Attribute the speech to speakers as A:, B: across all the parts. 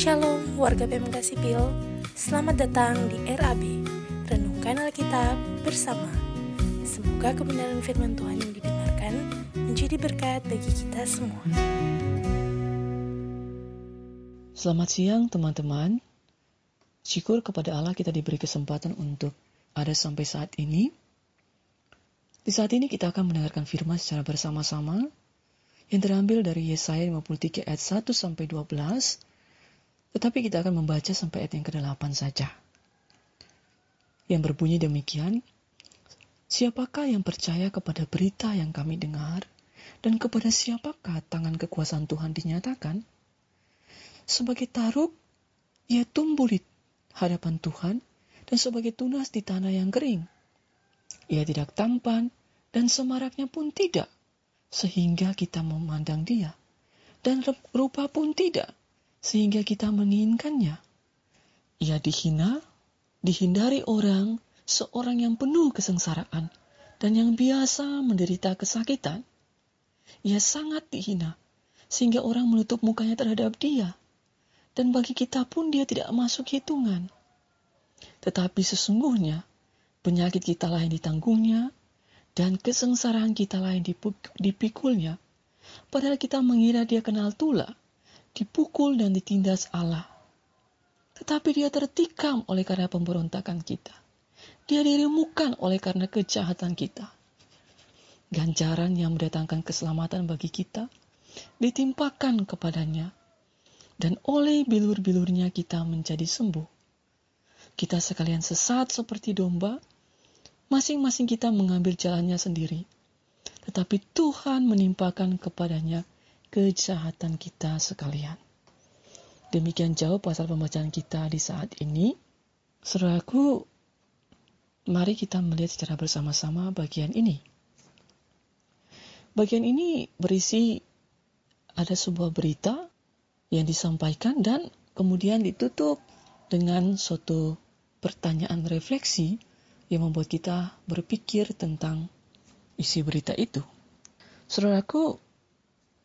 A: Shalom warga PMK Sipil, selamat datang di RAB, Renungkan Alkitab bersama. Semoga kebenaran firman Tuhan yang didengarkan menjadi berkat bagi kita semua.
B: Selamat siang teman-teman. Syukur kepada Allah kita diberi kesempatan untuk ada sampai saat ini. Di saat ini kita akan mendengarkan firman secara bersama-sama yang terambil dari Yesaya 53 ayat 1 sampai 12 tetapi kita akan membaca sampai ayat yang ke-8 saja. Yang berbunyi demikian, Siapakah yang percaya kepada berita yang kami dengar, dan kepada siapakah tangan kekuasaan Tuhan dinyatakan? Sebagai taruk, ia tumbuh di hadapan Tuhan, dan sebagai tunas di tanah yang kering. Ia tidak tampan, dan semaraknya pun tidak, sehingga kita memandang dia. Dan rupa pun tidak, sehingga kita menginginkannya. Ia dihina, dihindari orang, seorang yang penuh kesengsaraan, dan yang biasa menderita kesakitan. Ia sangat dihina, sehingga orang menutup mukanya terhadap dia. Dan bagi kita pun dia tidak masuk hitungan. Tetapi sesungguhnya, penyakit kita lain ditanggungnya, dan kesengsaraan kita lain dipikulnya. Padahal kita mengira dia kenal tula, dipukul dan ditindas Allah. Tetapi dia tertikam oleh karena pemberontakan kita. Dia diremukan oleh karena kejahatan kita. Ganjaran yang mendatangkan keselamatan bagi kita ditimpakan kepadanya. Dan oleh bilur-bilurnya kita menjadi sembuh. Kita sekalian sesat seperti domba, masing-masing kita mengambil jalannya sendiri. Tetapi Tuhan menimpakan kepadanya kejahatan kita sekalian. Demikian jauh pasal pembacaan kita di saat ini. Saudaraku, mari kita melihat secara bersama-sama bagian ini. Bagian ini berisi ada sebuah berita yang disampaikan dan kemudian ditutup dengan suatu pertanyaan refleksi yang membuat kita berpikir tentang isi berita itu. Saudaraku,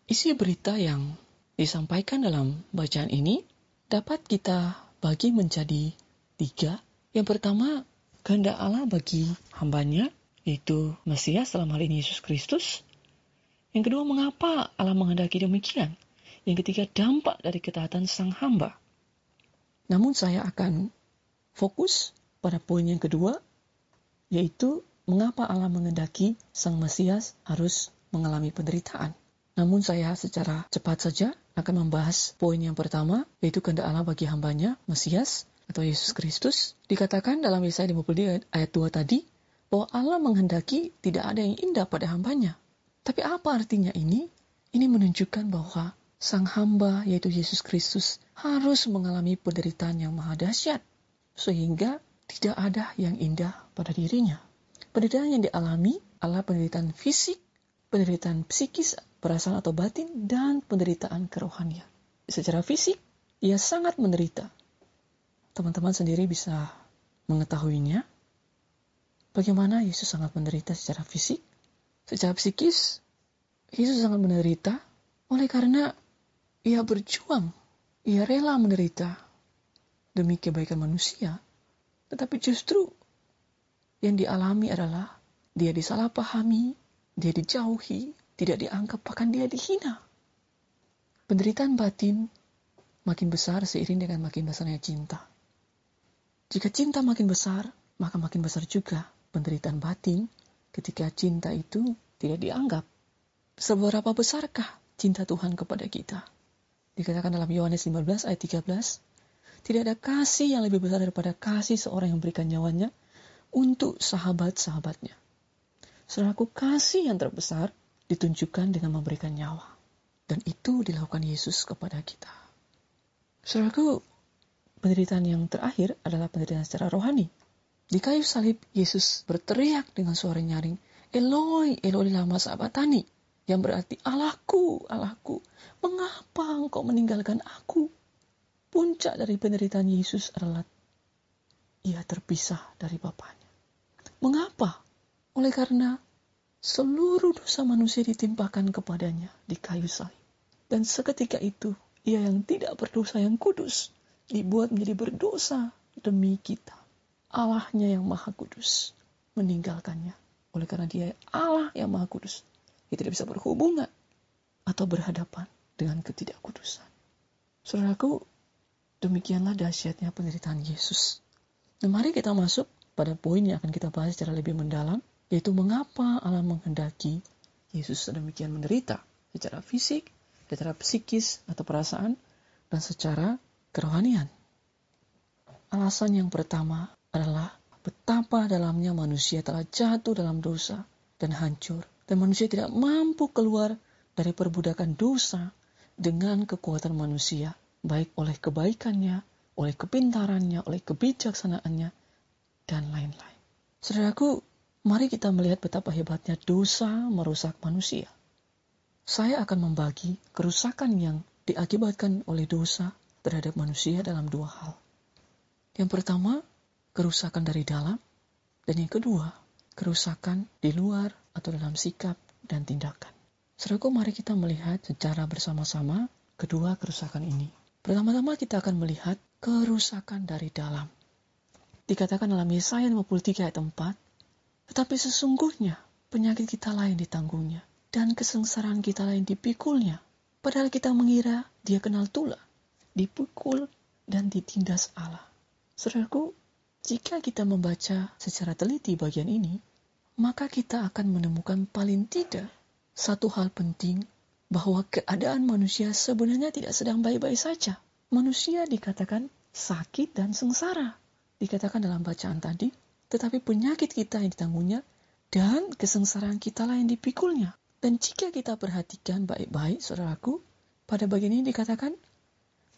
B: Isi berita yang disampaikan dalam bacaan ini dapat kita bagi menjadi tiga. Yang pertama, kehendak Allah bagi hambanya, yaitu Mesias dalam hal ini Yesus Kristus. Yang kedua, mengapa Allah menghendaki demikian? Yang ketiga, dampak dari ketaatan sang hamba. Namun saya akan fokus pada poin yang kedua, yaitu mengapa Allah menghendaki sang Mesias harus mengalami penderitaan. Namun saya secara cepat saja akan membahas poin yang pertama, yaitu kehendak Allah bagi hambanya, Mesias, atau Yesus Kristus. Dikatakan dalam Yesaya 52 ayat 2 tadi, bahwa Allah menghendaki tidak ada yang indah pada hambanya. Tapi apa artinya ini? Ini menunjukkan bahwa sang hamba, yaitu Yesus Kristus, harus mengalami penderitaan yang maha dahsyat. Sehingga tidak ada yang indah pada dirinya. Penderitaan yang dialami adalah penderitaan fisik, penderitaan psikis, perasaan atau batin, dan penderitaan kerohanian. Secara fisik, ia sangat menderita. Teman-teman sendiri bisa mengetahuinya. Bagaimana Yesus sangat menderita secara fisik? Secara psikis, Yesus sangat menderita oleh karena ia berjuang, ia rela menderita demi kebaikan manusia. Tetapi justru yang dialami adalah dia disalahpahami, dia dijauhi, tidak dianggap, bahkan dia dihina. Penderitaan batin makin besar seiring dengan makin besarnya cinta. Jika cinta makin besar, maka makin besar juga penderitaan batin ketika cinta itu tidak dianggap. Seberapa besarkah cinta Tuhan kepada kita? Dikatakan dalam Yohanes 15 ayat 13, tidak ada kasih yang lebih besar daripada kasih seorang yang memberikan nyawanya untuk sahabat-sahabatnya. Saudaraku, kasih yang terbesar ditunjukkan dengan memberikan nyawa. Dan itu dilakukan Yesus kepada kita. Saudaraku, penderitaan yang terakhir adalah penderitaan secara rohani. Di kayu salib, Yesus berteriak dengan suara nyaring, Eloi, Eloi lama sahabatani, yang berarti Allahku, Allahku, mengapa engkau meninggalkan aku? Puncak dari penderitaan Yesus adalah ia terpisah dari Bapaknya. Mengapa? Oleh karena seluruh dosa manusia ditimpakan kepadanya di kayu salib. Dan seketika itu ia yang tidak berdosa yang kudus dibuat menjadi berdosa demi kita. Allahnya yang maha kudus meninggalkannya. Oleh karena dia Allah yang maha kudus. Dia tidak bisa berhubungan atau berhadapan dengan ketidakkudusan. Saudaraku, demikianlah dahsyatnya penderitaan Yesus. Nah, mari kita masuk pada poin yang akan kita bahas secara lebih mendalam, yaitu mengapa Allah menghendaki Yesus sedemikian menderita secara fisik, secara psikis atau perasaan, dan secara kerohanian. Alasan yang pertama adalah betapa dalamnya manusia telah jatuh dalam dosa dan hancur, dan manusia tidak mampu keluar dari perbudakan dosa dengan kekuatan manusia, baik oleh kebaikannya, oleh kepintarannya, oleh kebijaksanaannya, dan lain-lain. Saudaraku, mari kita melihat betapa hebatnya dosa merusak manusia. Saya akan membagi kerusakan yang diakibatkan oleh dosa terhadap manusia dalam dua hal. Yang pertama, kerusakan dari dalam, dan yang kedua, kerusakan di luar atau dalam sikap dan tindakan. Saudaraku, mari kita melihat secara bersama-sama kedua kerusakan ini. Pertama-tama kita akan melihat kerusakan dari dalam. Dikatakan dalam Yesaya 53 ayat 4, tetapi sesungguhnya penyakit kita lain ditanggungnya, dan kesengsaraan kita lain dipikulnya. Padahal kita mengira dia kenal tula, dipukul, dan ditindas Allah. Saudaraku, jika kita membaca secara teliti bagian ini, maka kita akan menemukan paling tidak satu hal penting bahwa keadaan manusia sebenarnya tidak sedang baik-baik saja. Manusia dikatakan sakit dan sengsara dikatakan dalam bacaan tadi, tetapi penyakit kita yang ditanggungnya dan kesengsaraan kita lah yang dipikulnya. Dan jika kita perhatikan baik-baik, saudaraku, pada bagian ini dikatakan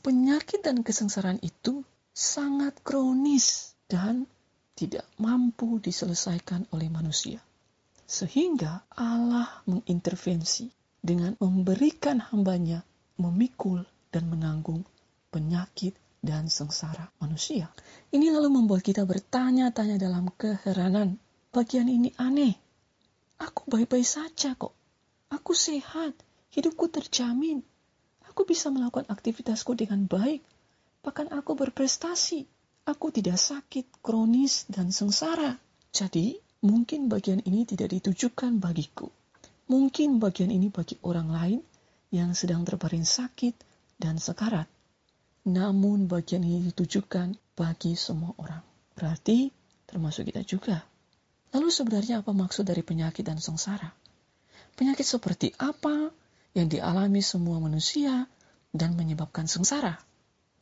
B: penyakit dan kesengsaraan itu sangat kronis dan tidak mampu diselesaikan oleh manusia. Sehingga Allah mengintervensi dengan memberikan hambanya memikul dan menanggung penyakit dan sengsara manusia. Ini lalu membuat kita bertanya-tanya dalam keheranan. Bagian ini aneh. Aku baik-baik saja kok. Aku sehat. Hidupku terjamin. Aku bisa melakukan aktivitasku dengan baik. Bahkan aku berprestasi. Aku tidak sakit, kronis, dan sengsara. Jadi, mungkin bagian ini tidak ditujukan bagiku. Mungkin bagian ini bagi orang lain yang sedang terbaring sakit dan sekarat namun bagian ini ditujukan bagi semua orang. Berarti termasuk kita juga. Lalu sebenarnya apa maksud dari penyakit dan sengsara? Penyakit seperti apa yang dialami semua manusia dan menyebabkan sengsara?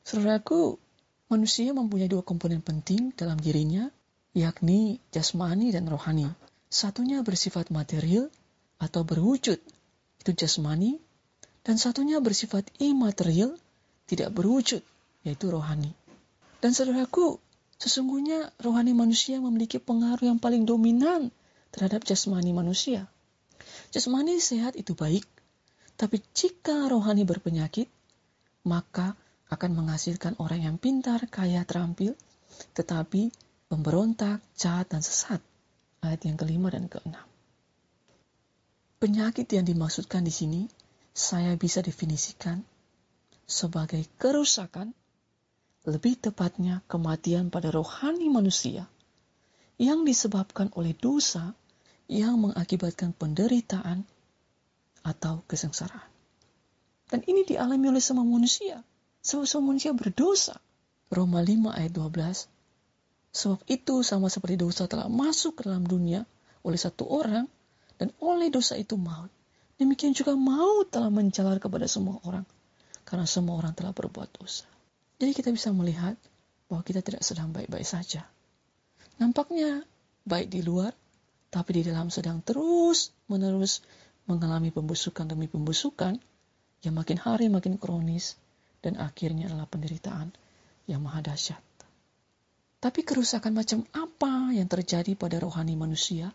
B: Saudaraku, manusia mempunyai dua komponen penting dalam dirinya, yakni jasmani dan rohani. Satunya bersifat material atau berwujud, itu jasmani, dan satunya bersifat imaterial tidak berwujud, yaitu rohani. Dan saudaraku, sesungguhnya rohani manusia memiliki pengaruh yang paling dominan terhadap jasmani manusia. Jasmani sehat itu baik, tapi jika rohani berpenyakit, maka akan menghasilkan orang yang pintar, kaya, terampil, tetapi pemberontak, jahat, dan sesat. Ayat yang kelima dan keenam. Penyakit yang dimaksudkan di sini, saya bisa definisikan sebagai kerusakan, lebih tepatnya kematian pada rohani manusia yang disebabkan oleh dosa yang mengakibatkan penderitaan atau kesengsaraan. Dan ini dialami oleh semua manusia. Semua, semua manusia berdosa. Roma 5 ayat 12. Sebab itu sama seperti dosa telah masuk ke dalam dunia oleh satu orang dan oleh dosa itu maut. Demikian juga maut telah menjalar kepada semua orang karena semua orang telah berbuat dosa. Jadi kita bisa melihat bahwa kita tidak sedang baik-baik saja. Nampaknya baik di luar, tapi di dalam sedang terus-menerus mengalami pembusukan demi pembusukan yang makin hari makin kronis dan akhirnya adalah penderitaan yang maha dahsyat. Tapi kerusakan macam apa yang terjadi pada rohani manusia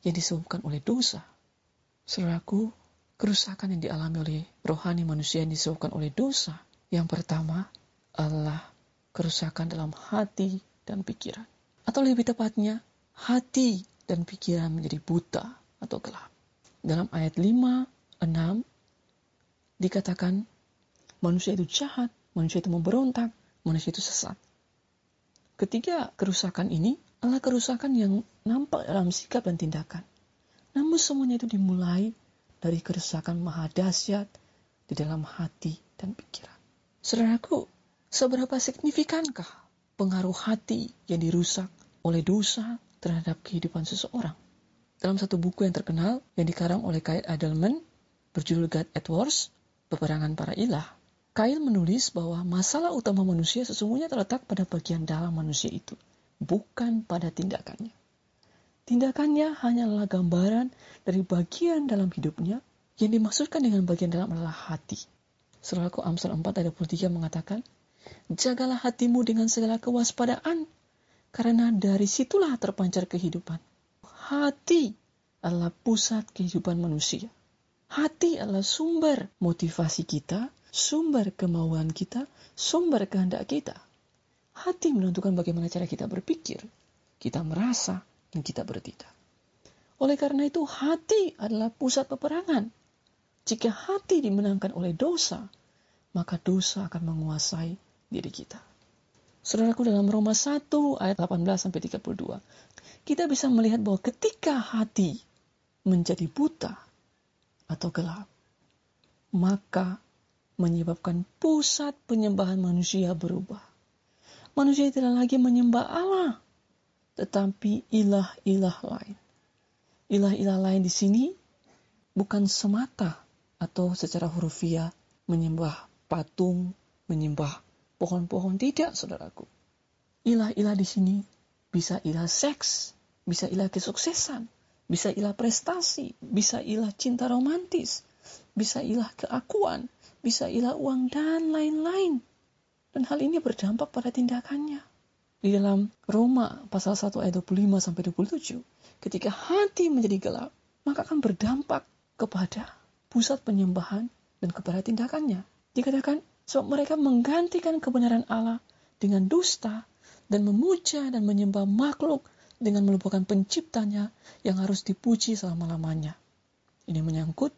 B: yang disebabkan oleh dosa? Saudaraku, kerusakan yang dialami oleh rohani manusia yang disebabkan oleh dosa. Yang pertama adalah kerusakan dalam hati dan pikiran. Atau lebih tepatnya, hati dan pikiran menjadi buta atau gelap. Dalam ayat 5, 6 dikatakan, manusia itu jahat, manusia itu memberontak, manusia itu sesat. Ketiga kerusakan ini adalah kerusakan yang nampak dalam sikap dan tindakan. Namun semuanya itu dimulai dari kerusakan maha dahsyat di dalam hati dan pikiran. Saudaraku, seberapa signifikankah pengaruh hati yang dirusak oleh dosa terhadap kehidupan seseorang? Dalam satu buku yang terkenal yang dikarang oleh Kyle Adelman berjudul God Edwards, Peperangan Para Ilah, Kyle menulis bahwa masalah utama manusia sesungguhnya terletak pada bagian dalam manusia itu, bukan pada tindakannya. Tindakannya hanyalah gambaran dari bagian dalam hidupnya yang dimaksudkan dengan bagian dalam adalah hati. Saudaraku Amsal 4 ayat 23 mengatakan, Jagalah hatimu dengan segala kewaspadaan, karena dari situlah terpancar kehidupan hati adalah pusat kehidupan manusia. Hati adalah sumber motivasi kita, sumber kemauan kita, sumber kehendak kita. Hati menentukan bagaimana cara kita berpikir, kita merasa, dan kita bertindak. Oleh karena itu, hati adalah pusat peperangan. Jika hati dimenangkan oleh dosa, maka dosa akan menguasai diri kita. Saudaraku dalam Roma 1 ayat 18 sampai 32 kita bisa melihat bahwa ketika hati menjadi buta atau gelap, maka menyebabkan pusat penyembahan manusia berubah. Manusia tidak lagi menyembah Allah, tetapi ilah-ilah lain. Ilah-ilah lain di sini bukan semata atau secara hurufiah menyembah patung, menyembah pohon-pohon tidak, saudaraku. Ilah-ilah di sini bisa ilah seks, bisa ilah kesuksesan, bisa ilah prestasi, bisa ilah cinta romantis, bisa ilah keakuan, bisa ilah uang dan lain-lain. Dan hal ini berdampak pada tindakannya. Di dalam Roma pasal 1 ayat 25 sampai 27, ketika hati menjadi gelap, maka akan berdampak kepada pusat penyembahan dan kepada tindakannya. Dikatakan sebab mereka menggantikan kebenaran Allah dengan dusta dan memuja dan menyembah makhluk dengan melupakan penciptanya yang harus dipuji selama-lamanya. Ini menyangkut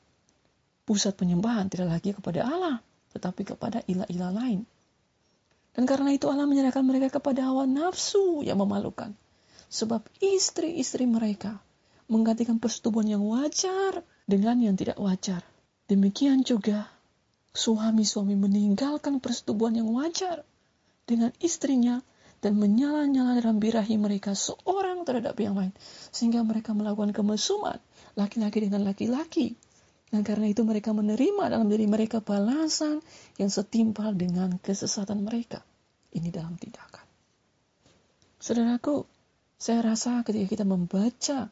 B: pusat penyembahan tidak lagi kepada Allah, tetapi kepada ilah-ilah lain. Dan karena itu Allah menyerahkan mereka kepada hawa nafsu yang memalukan. Sebab istri-istri mereka menggantikan persetubuhan yang wajar dengan yang tidak wajar. Demikian juga suami-suami meninggalkan persetubuhan yang wajar dengan istrinya dan menyala-nyala dalam birahi mereka seorang terhadap yang lain sehingga mereka melakukan kemesuman laki-laki dengan laki-laki dan karena itu mereka menerima dalam diri mereka balasan yang setimpal dengan kesesatan mereka ini dalam tindakan saudaraku saya rasa ketika kita membaca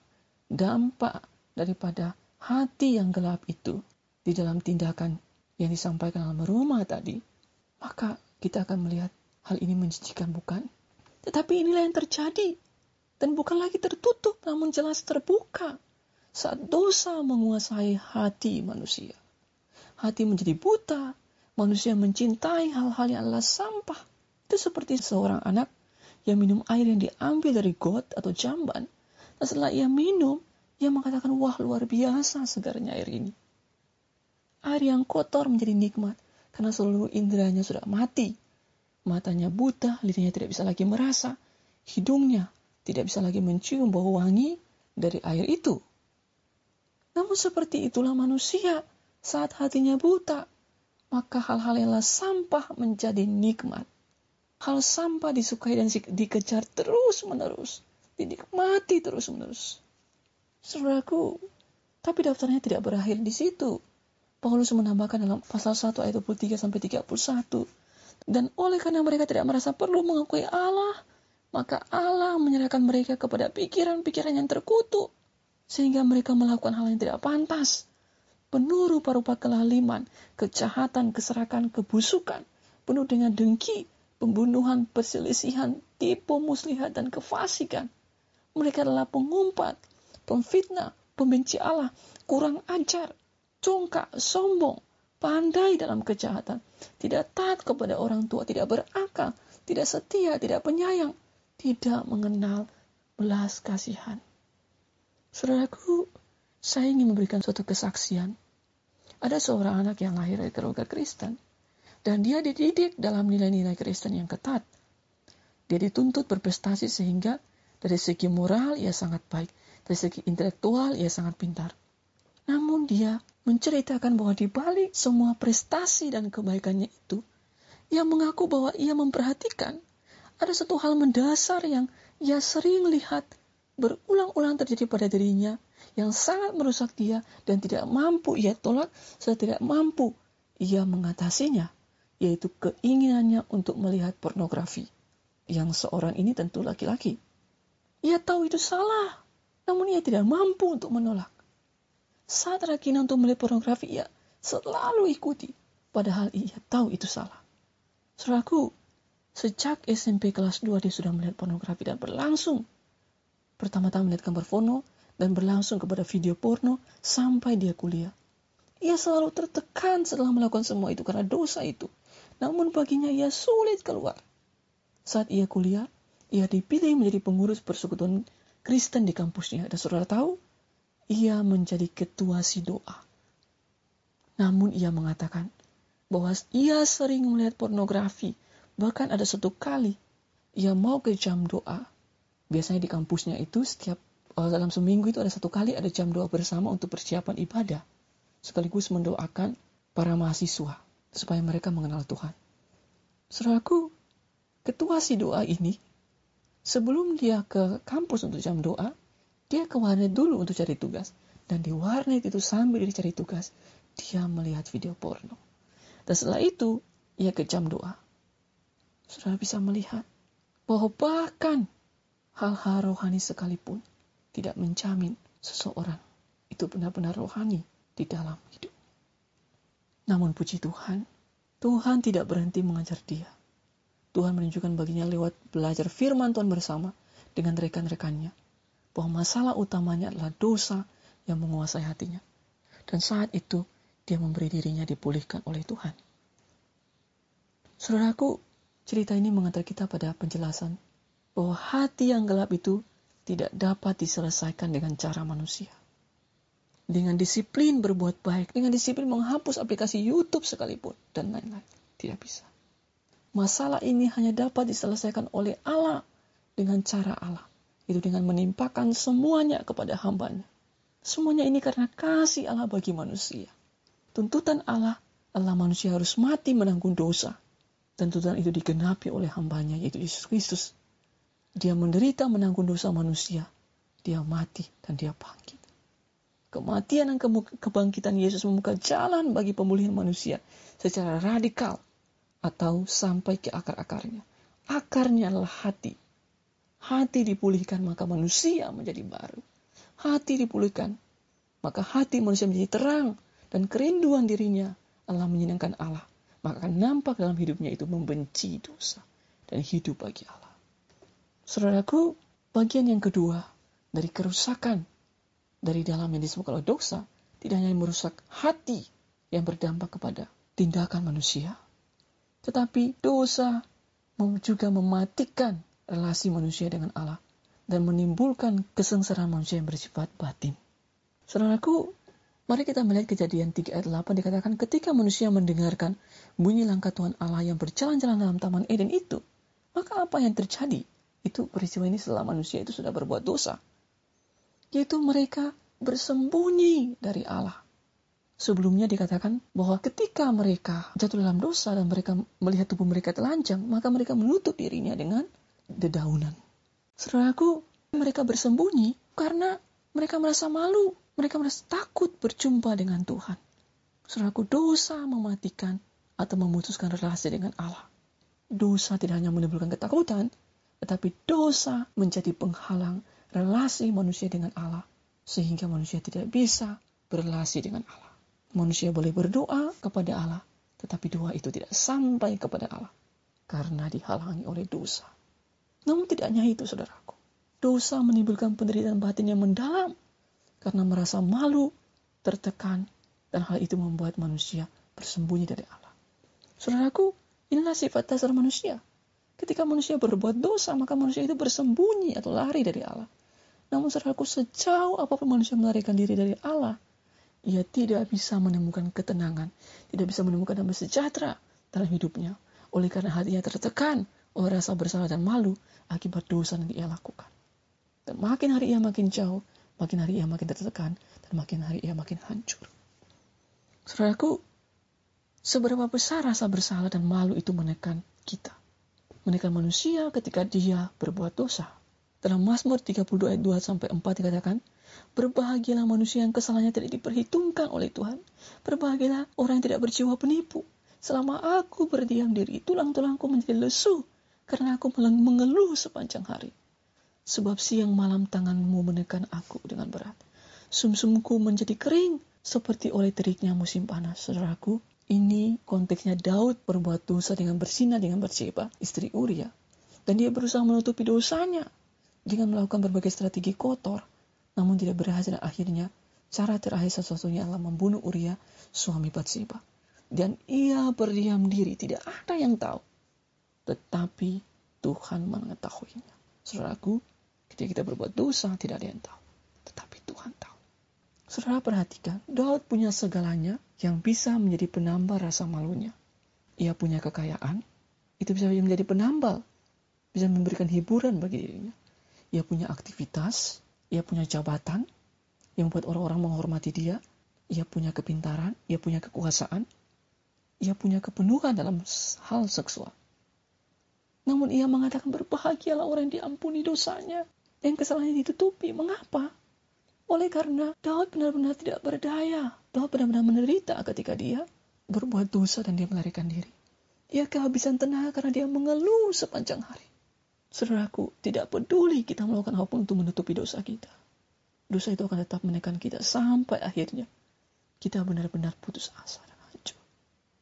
B: dampak daripada hati yang gelap itu di dalam tindakan yang disampaikan dalam rumah tadi maka kita akan melihat hal ini menjijikan bukan tetapi inilah yang terjadi. Dan bukan lagi tertutup, namun jelas terbuka. Saat dosa menguasai hati manusia. Hati menjadi buta, manusia mencintai hal-hal yang adalah sampah. Itu seperti seorang anak yang minum air yang diambil dari got atau jamban. Dan setelah ia minum, ia mengatakan, wah luar biasa segarnya air ini. Air yang kotor menjadi nikmat karena seluruh inderanya sudah mati matanya buta, lidahnya tidak bisa lagi merasa, hidungnya tidak bisa lagi mencium bau wangi dari air itu. Namun seperti itulah manusia saat hatinya buta, maka hal-hal yang sampah menjadi nikmat. Hal sampah disukai dan dikejar terus-menerus, dinikmati terus-menerus. Saudaraku, tapi daftarnya tidak berakhir di situ. Paulus menambahkan dalam pasal 1 ayat 23 sampai 31 dan oleh karena mereka tidak merasa perlu mengakui Allah, maka Allah menyerahkan mereka kepada pikiran-pikiran yang terkutuk, sehingga mereka melakukan hal yang tidak pantas. Penuh rupa-rupa kelaliman, kejahatan, keserakan, kebusukan, penuh dengan dengki, pembunuhan, perselisihan, tipu muslihat, dan kefasikan. Mereka adalah pengumpat, pemfitnah, pembenci Allah, kurang ajar, congkak, sombong, pandai dalam kejahatan, tidak taat kepada orang tua, tidak berakal, tidak setia, tidak penyayang, tidak mengenal belas kasihan. Saudaraku, saya ingin memberikan suatu kesaksian. Ada seorang anak yang lahir dari keluarga Kristen. Dan dia dididik dalam nilai-nilai Kristen yang ketat. Dia dituntut berprestasi sehingga dari segi moral ia sangat baik, dari segi intelektual ia sangat pintar. Namun dia menceritakan bahwa di balik semua prestasi dan kebaikannya itu, ia mengaku bahwa ia memperhatikan ada satu hal mendasar yang ia sering lihat berulang-ulang terjadi pada dirinya yang sangat merusak dia dan tidak mampu ia tolak serta tidak mampu ia mengatasinya, yaitu keinginannya untuk melihat pornografi. Yang seorang ini tentu laki-laki. Ia tahu itu salah, namun ia tidak mampu untuk menolak. Saat Rakina untuk melihat pornografi, ia selalu ikuti, padahal ia tahu itu salah. Seraku, Sejak SMP kelas 2 dia sudah melihat pornografi dan berlangsung. Pertama-tama melihat gambar porno dan berlangsung kepada video porno sampai dia kuliah. Ia selalu tertekan setelah melakukan semua itu karena dosa itu. Namun baginya ia sulit keluar. Saat ia kuliah, ia dipilih menjadi pengurus persekutuan Kristen di kampusnya. Dan saudara tahu, ia menjadi ketua si doa. Namun ia mengatakan bahwa ia sering melihat pornografi Bahkan ada satu kali ia mau ke jam doa. Biasanya di kampusnya itu setiap uh, dalam seminggu itu ada satu kali ada jam doa bersama untuk persiapan ibadah. Sekaligus mendoakan para mahasiswa supaya mereka mengenal Tuhan. Saudaraku, ketua si doa ini sebelum dia ke kampus untuk jam doa, dia ke warnet dulu untuk cari tugas. Dan di warnet itu sambil dia cari tugas, dia melihat video porno. Dan setelah itu, ia ke jam doa saudara bisa melihat bahwa bahkan hal-hal rohani sekalipun tidak menjamin seseorang itu benar-benar rohani di dalam hidup. Namun puji Tuhan, Tuhan tidak berhenti mengajar dia. Tuhan menunjukkan baginya lewat belajar firman Tuhan bersama dengan rekan-rekannya bahwa masalah utamanya adalah dosa yang menguasai hatinya. Dan saat itu dia memberi dirinya dipulihkan oleh Tuhan. Saudaraku, Cerita ini mengantar kita pada penjelasan bahwa hati yang gelap itu tidak dapat diselesaikan dengan cara manusia. Dengan disiplin berbuat baik, dengan disiplin menghapus aplikasi YouTube sekalipun, dan lain-lain. Tidak bisa. Masalah ini hanya dapat diselesaikan oleh Allah dengan cara Allah. Itu dengan menimpakan semuanya kepada hambanya. Semuanya ini karena kasih Allah bagi manusia. Tuntutan Allah, Allah manusia harus mati menanggung dosa tuntutan itu digenapi oleh hambanya, yaitu Yesus Kristus. Dia menderita menanggung dosa manusia. Dia mati dan dia bangkit. Kematian dan kebangkitan Yesus membuka jalan bagi pemulihan manusia secara radikal atau sampai ke akar-akarnya. Akarnya adalah hati. Hati dipulihkan maka manusia menjadi baru. Hati dipulihkan maka hati manusia menjadi terang dan kerinduan dirinya Allah menyenangkan Allah maka akan nampak dalam hidupnya itu membenci dosa dan hidup bagi Allah. Saudaraku, bagian yang kedua dari kerusakan dari dalam yang disebut kalau dosa tidak hanya merusak hati yang berdampak kepada tindakan manusia, tetapi dosa juga mematikan relasi manusia dengan Allah dan menimbulkan kesengsaraan manusia yang bersifat batin. Saudaraku, Mari kita melihat kejadian 3 ayat 8 dikatakan ketika manusia mendengarkan bunyi langkah Tuhan Allah yang berjalan-jalan dalam taman Eden itu, maka apa yang terjadi? Itu peristiwa ini setelah manusia itu sudah berbuat dosa. Yaitu mereka bersembunyi dari Allah. Sebelumnya dikatakan bahwa ketika mereka jatuh dalam dosa dan mereka melihat tubuh mereka telanjang, maka mereka menutup dirinya dengan dedaunan. Saudaraku, mereka bersembunyi karena mereka merasa malu mereka merasa takut berjumpa dengan Tuhan. Saudaraku, dosa mematikan atau memutuskan relasi dengan Allah. Dosa tidak hanya menimbulkan ketakutan, tetapi dosa menjadi penghalang relasi manusia dengan Allah, sehingga manusia tidak bisa berrelasi dengan Allah. Manusia boleh berdoa kepada Allah, tetapi doa itu tidak sampai kepada Allah karena dihalangi oleh dosa. Namun tidak hanya itu, saudaraku. Dosa menimbulkan penderitaan batin yang mendalam karena merasa malu, tertekan, dan hal itu membuat manusia bersembunyi dari Allah. Saudaraku, inilah sifat dasar manusia. Ketika manusia berbuat dosa, maka manusia itu bersembunyi atau lari dari Allah. Namun saudaraku, sejauh apa pun manusia melarikan diri dari Allah, ia tidak bisa menemukan ketenangan, tidak bisa menemukan damai sejahtera, dalam hidupnya. Oleh karena hatinya tertekan oleh rasa bersalah dan malu akibat dosa yang ia lakukan. Dan makin hari ia makin jauh, makin hari ia makin tertekan, dan makin hari ia makin hancur. Saudaraku, seberapa besar rasa bersalah dan malu itu menekan kita. Menekan manusia ketika dia berbuat dosa. Dalam Mazmur 32 ayat 2 sampai 4 dikatakan, Berbahagialah manusia yang kesalahannya tidak diperhitungkan oleh Tuhan. Berbahagialah orang yang tidak berjiwa penipu. Selama aku berdiam diri, tulang-tulangku menjadi lesu karena aku mengeluh sepanjang hari. Sebab siang malam tanganmu menekan aku dengan berat. Sumsumku menjadi kering seperti oleh teriknya musim panas. Saudaraku, ini konteksnya Daud berbuat dosa dengan bersinah dengan Berseba, istri Uria. Dan dia berusaha menutupi dosanya dengan melakukan berbagai strategi kotor, namun tidak berhasil akhirnya cara terakhir satu-satunya adalah membunuh Uria, suami Batseba. Dan ia berdiam diri, tidak ada yang tahu. Tetapi Tuhan mengetahuinya. Saudaraku, ketika kita berbuat dosa, tidak ada yang tahu. Tetapi Tuhan tahu. Saudara perhatikan, Daud punya segalanya yang bisa menjadi penambah rasa malunya. Ia punya kekayaan, itu bisa menjadi penambal, bisa memberikan hiburan bagi dirinya. Ia punya aktivitas, ia punya jabatan yang membuat orang-orang menghormati dia. Ia punya kepintaran, ia punya kekuasaan, ia punya kepenuhan dalam hal seksual. Namun ia mengatakan berbahagialah orang yang diampuni dosanya, yang kesalahannya ditutupi. Mengapa? Oleh karena Daud benar-benar tidak berdaya. Daud benar-benar menderita ketika dia berbuat dosa dan dia melarikan diri. Ia kehabisan tenaga karena dia mengeluh sepanjang hari. Saudaraku, tidak peduli kita melakukan apa pun untuk menutupi dosa kita. Dosa itu akan tetap menekan kita sampai akhirnya kita benar-benar putus asa dan hancur.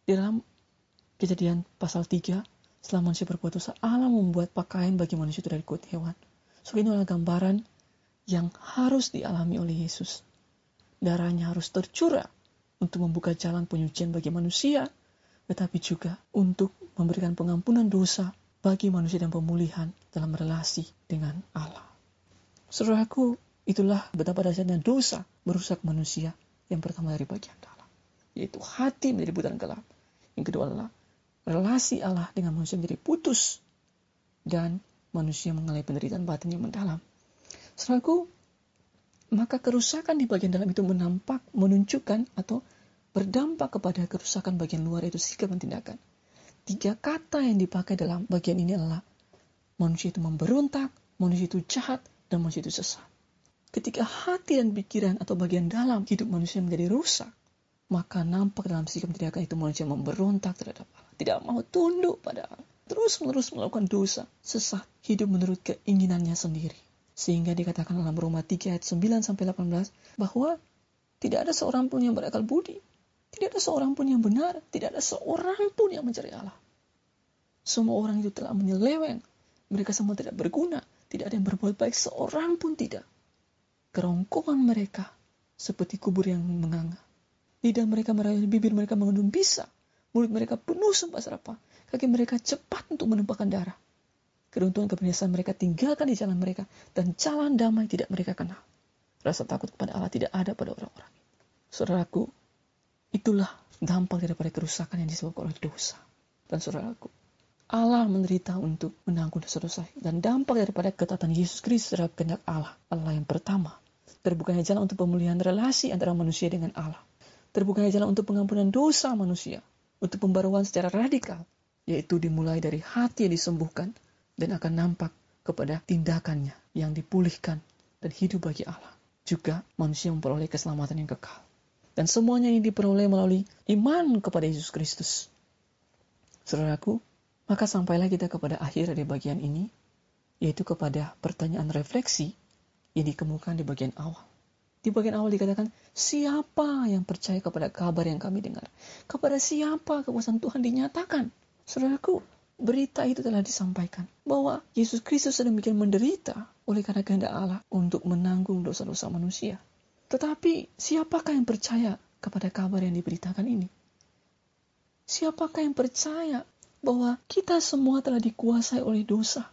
B: Di dalam kejadian pasal 3, setelah manusia berbuat dosa, Allah membuat pakaian bagi manusia itu dari kulit hewan. So ini adalah gambaran yang harus dialami oleh Yesus. Darahnya harus tercurah untuk membuka jalan penyucian bagi manusia, tetapi juga untuk memberikan pengampunan dosa bagi manusia dan pemulihan dalam relasi dengan Allah. Saudaraku, itulah betapa dahsyatnya dosa merusak manusia yang pertama dari bagian dalam, yaitu hati menjadi buta dan gelap. Yang kedua adalah relasi Allah dengan manusia menjadi putus dan manusia mengalami penderitaan batin yang mendalam. Saudaraku, maka kerusakan di bagian dalam itu menampak, menunjukkan atau berdampak kepada kerusakan bagian luar itu sikap dan tindakan. Tiga kata yang dipakai dalam bagian ini adalah manusia itu memberontak, manusia itu jahat, dan manusia itu sesat. Ketika hati dan pikiran atau bagian dalam hidup manusia menjadi rusak, maka nampak dalam sikap tindakan itu manusia memberontak terhadap Allah. Tidak mau tunduk pada Allah. Terus-menerus melakukan dosa, sesat, hidup menurut keinginannya sendiri. Sehingga dikatakan dalam Roma 3 ayat 9 sampai 18 bahwa tidak ada seorang pun yang berakal budi, tidak ada seorang pun yang benar, tidak ada seorang pun yang mencari Allah. Semua orang itu telah menyeleweng. Mereka semua tidak berguna, tidak ada yang berbuat baik, seorang pun tidak. Kerongkongan mereka seperti kubur yang menganga. Lidah mereka merayu bibir mereka mengandung bisa. Mulut mereka penuh sumpah serapah. Kaki mereka cepat untuk menumpahkan darah. Keruntuhan kebiasaan mereka tinggalkan di jalan mereka. Dan jalan damai tidak mereka kenal. Rasa takut kepada Allah tidak ada pada orang-orang. Saudaraku, Itulah dampak daripada kerusakan yang disebabkan oleh dosa. Dan saudaraku, Allah menderita untuk menanggung dosa-dosa dan dampak daripada ketatan Yesus Kristus terhadap kehendak Allah. Allah yang pertama, terbukanya jalan untuk pemulihan relasi antara manusia dengan Allah. Terbukanya jalan untuk pengampunan dosa manusia, untuk pembaruan secara radikal, yaitu dimulai dari hati yang disembuhkan dan akan nampak kepada tindakannya yang dipulihkan dan hidup bagi Allah. Juga manusia memperoleh keselamatan yang kekal. Dan semuanya ini diperoleh melalui iman kepada Yesus Kristus. Saudaraku, maka sampailah kita kepada akhir dari bagian ini, yaitu kepada pertanyaan refleksi yang dikemukakan di bagian awal. Di bagian awal dikatakan, siapa yang percaya kepada kabar yang kami dengar? Kepada siapa kekuasaan Tuhan dinyatakan? Saudaraku, berita itu telah disampaikan bahwa Yesus Kristus sedemikian menderita oleh karena kehendak Allah untuk menanggung dosa-dosa manusia. Tetapi siapakah yang percaya kepada kabar yang diberitakan ini? Siapakah yang percaya bahwa kita semua telah dikuasai oleh dosa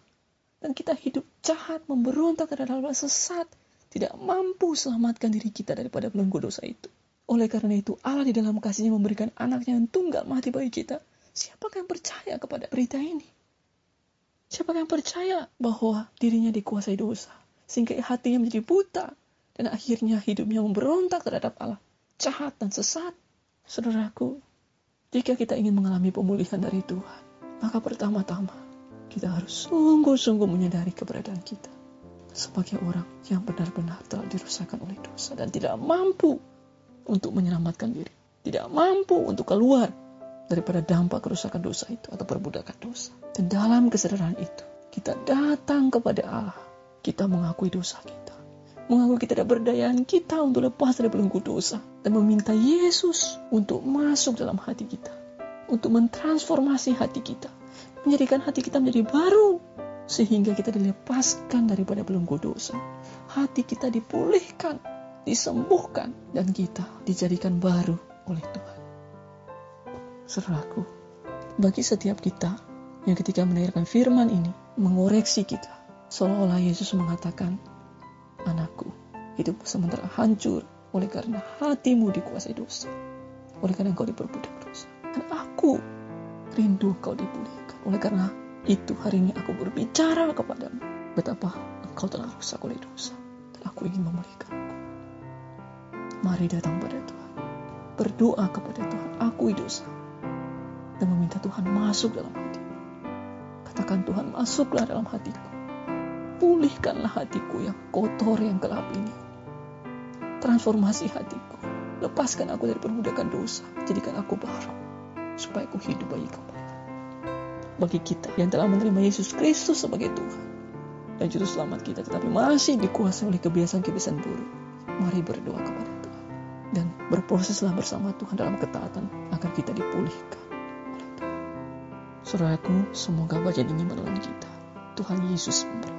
B: dan kita hidup jahat, memberontak terhadap Allah sesat, tidak mampu selamatkan diri kita daripada belenggu dosa itu. Oleh karena itu, Allah di dalam kasihnya memberikan anaknya yang tunggal mati bagi kita, Siapakah yang percaya kepada berita ini? Siapa yang percaya bahwa dirinya dikuasai dosa, sehingga hatinya menjadi buta, dan akhirnya hidupnya memberontak terhadap Allah, jahat dan sesat? Saudaraku, jika kita ingin mengalami pemulihan dari Tuhan, maka pertama-tama kita harus sungguh-sungguh menyadari keberadaan kita sebagai orang yang benar-benar telah dirusakkan oleh dosa dan tidak mampu untuk menyelamatkan diri, tidak mampu untuk keluar daripada dampak kerusakan dosa itu atau perbudakan dosa. Dan dalam kesadaran itu, kita datang kepada Allah. Kita mengakui dosa kita. Mengakui kita tidak berdayaan kita untuk lepas dari belenggu dosa. Dan meminta Yesus untuk masuk dalam hati kita. Untuk mentransformasi hati kita. Menjadikan hati kita menjadi baru. Sehingga kita dilepaskan daripada belenggu dosa. Hati kita dipulihkan, disembuhkan. Dan kita dijadikan baru oleh Tuhan saudaraku, bagi setiap kita yang ketika mendengarkan firman ini mengoreksi kita, seolah-olah Yesus mengatakan, anakku, hidup sementara hancur oleh karena hatimu dikuasai dosa, oleh karena engkau diperbudak dosa. Dan aku rindu engkau dipulihkan. Oleh karena itu hari ini aku berbicara kepadamu betapa engkau telah rusak oleh dosa. Dan aku ingin memulihkanmu. Mari datang pada Tuhan. Berdoa kepada Tuhan. Akui dosa dan meminta Tuhan masuk dalam hati. Katakan Tuhan masuklah dalam hatiku. Pulihkanlah hatiku yang kotor, yang gelap ini. Transformasi hatiku. Lepaskan aku dari perbudakan dosa. Jadikan aku baru. Supaya aku hidup bagi kembali. Bagi kita yang telah menerima Yesus Kristus sebagai Tuhan. Dan Juru Selamat kita. Tetapi masih dikuasai oleh kebiasaan-kebiasaan buruk. Mari berdoa kepada Tuhan. Dan berproseslah bersama Tuhan dalam ketaatan agar kita dipulihkan Saudaraku, semoga bacaan ini menolong kita. Tuhan Yesus memberkati.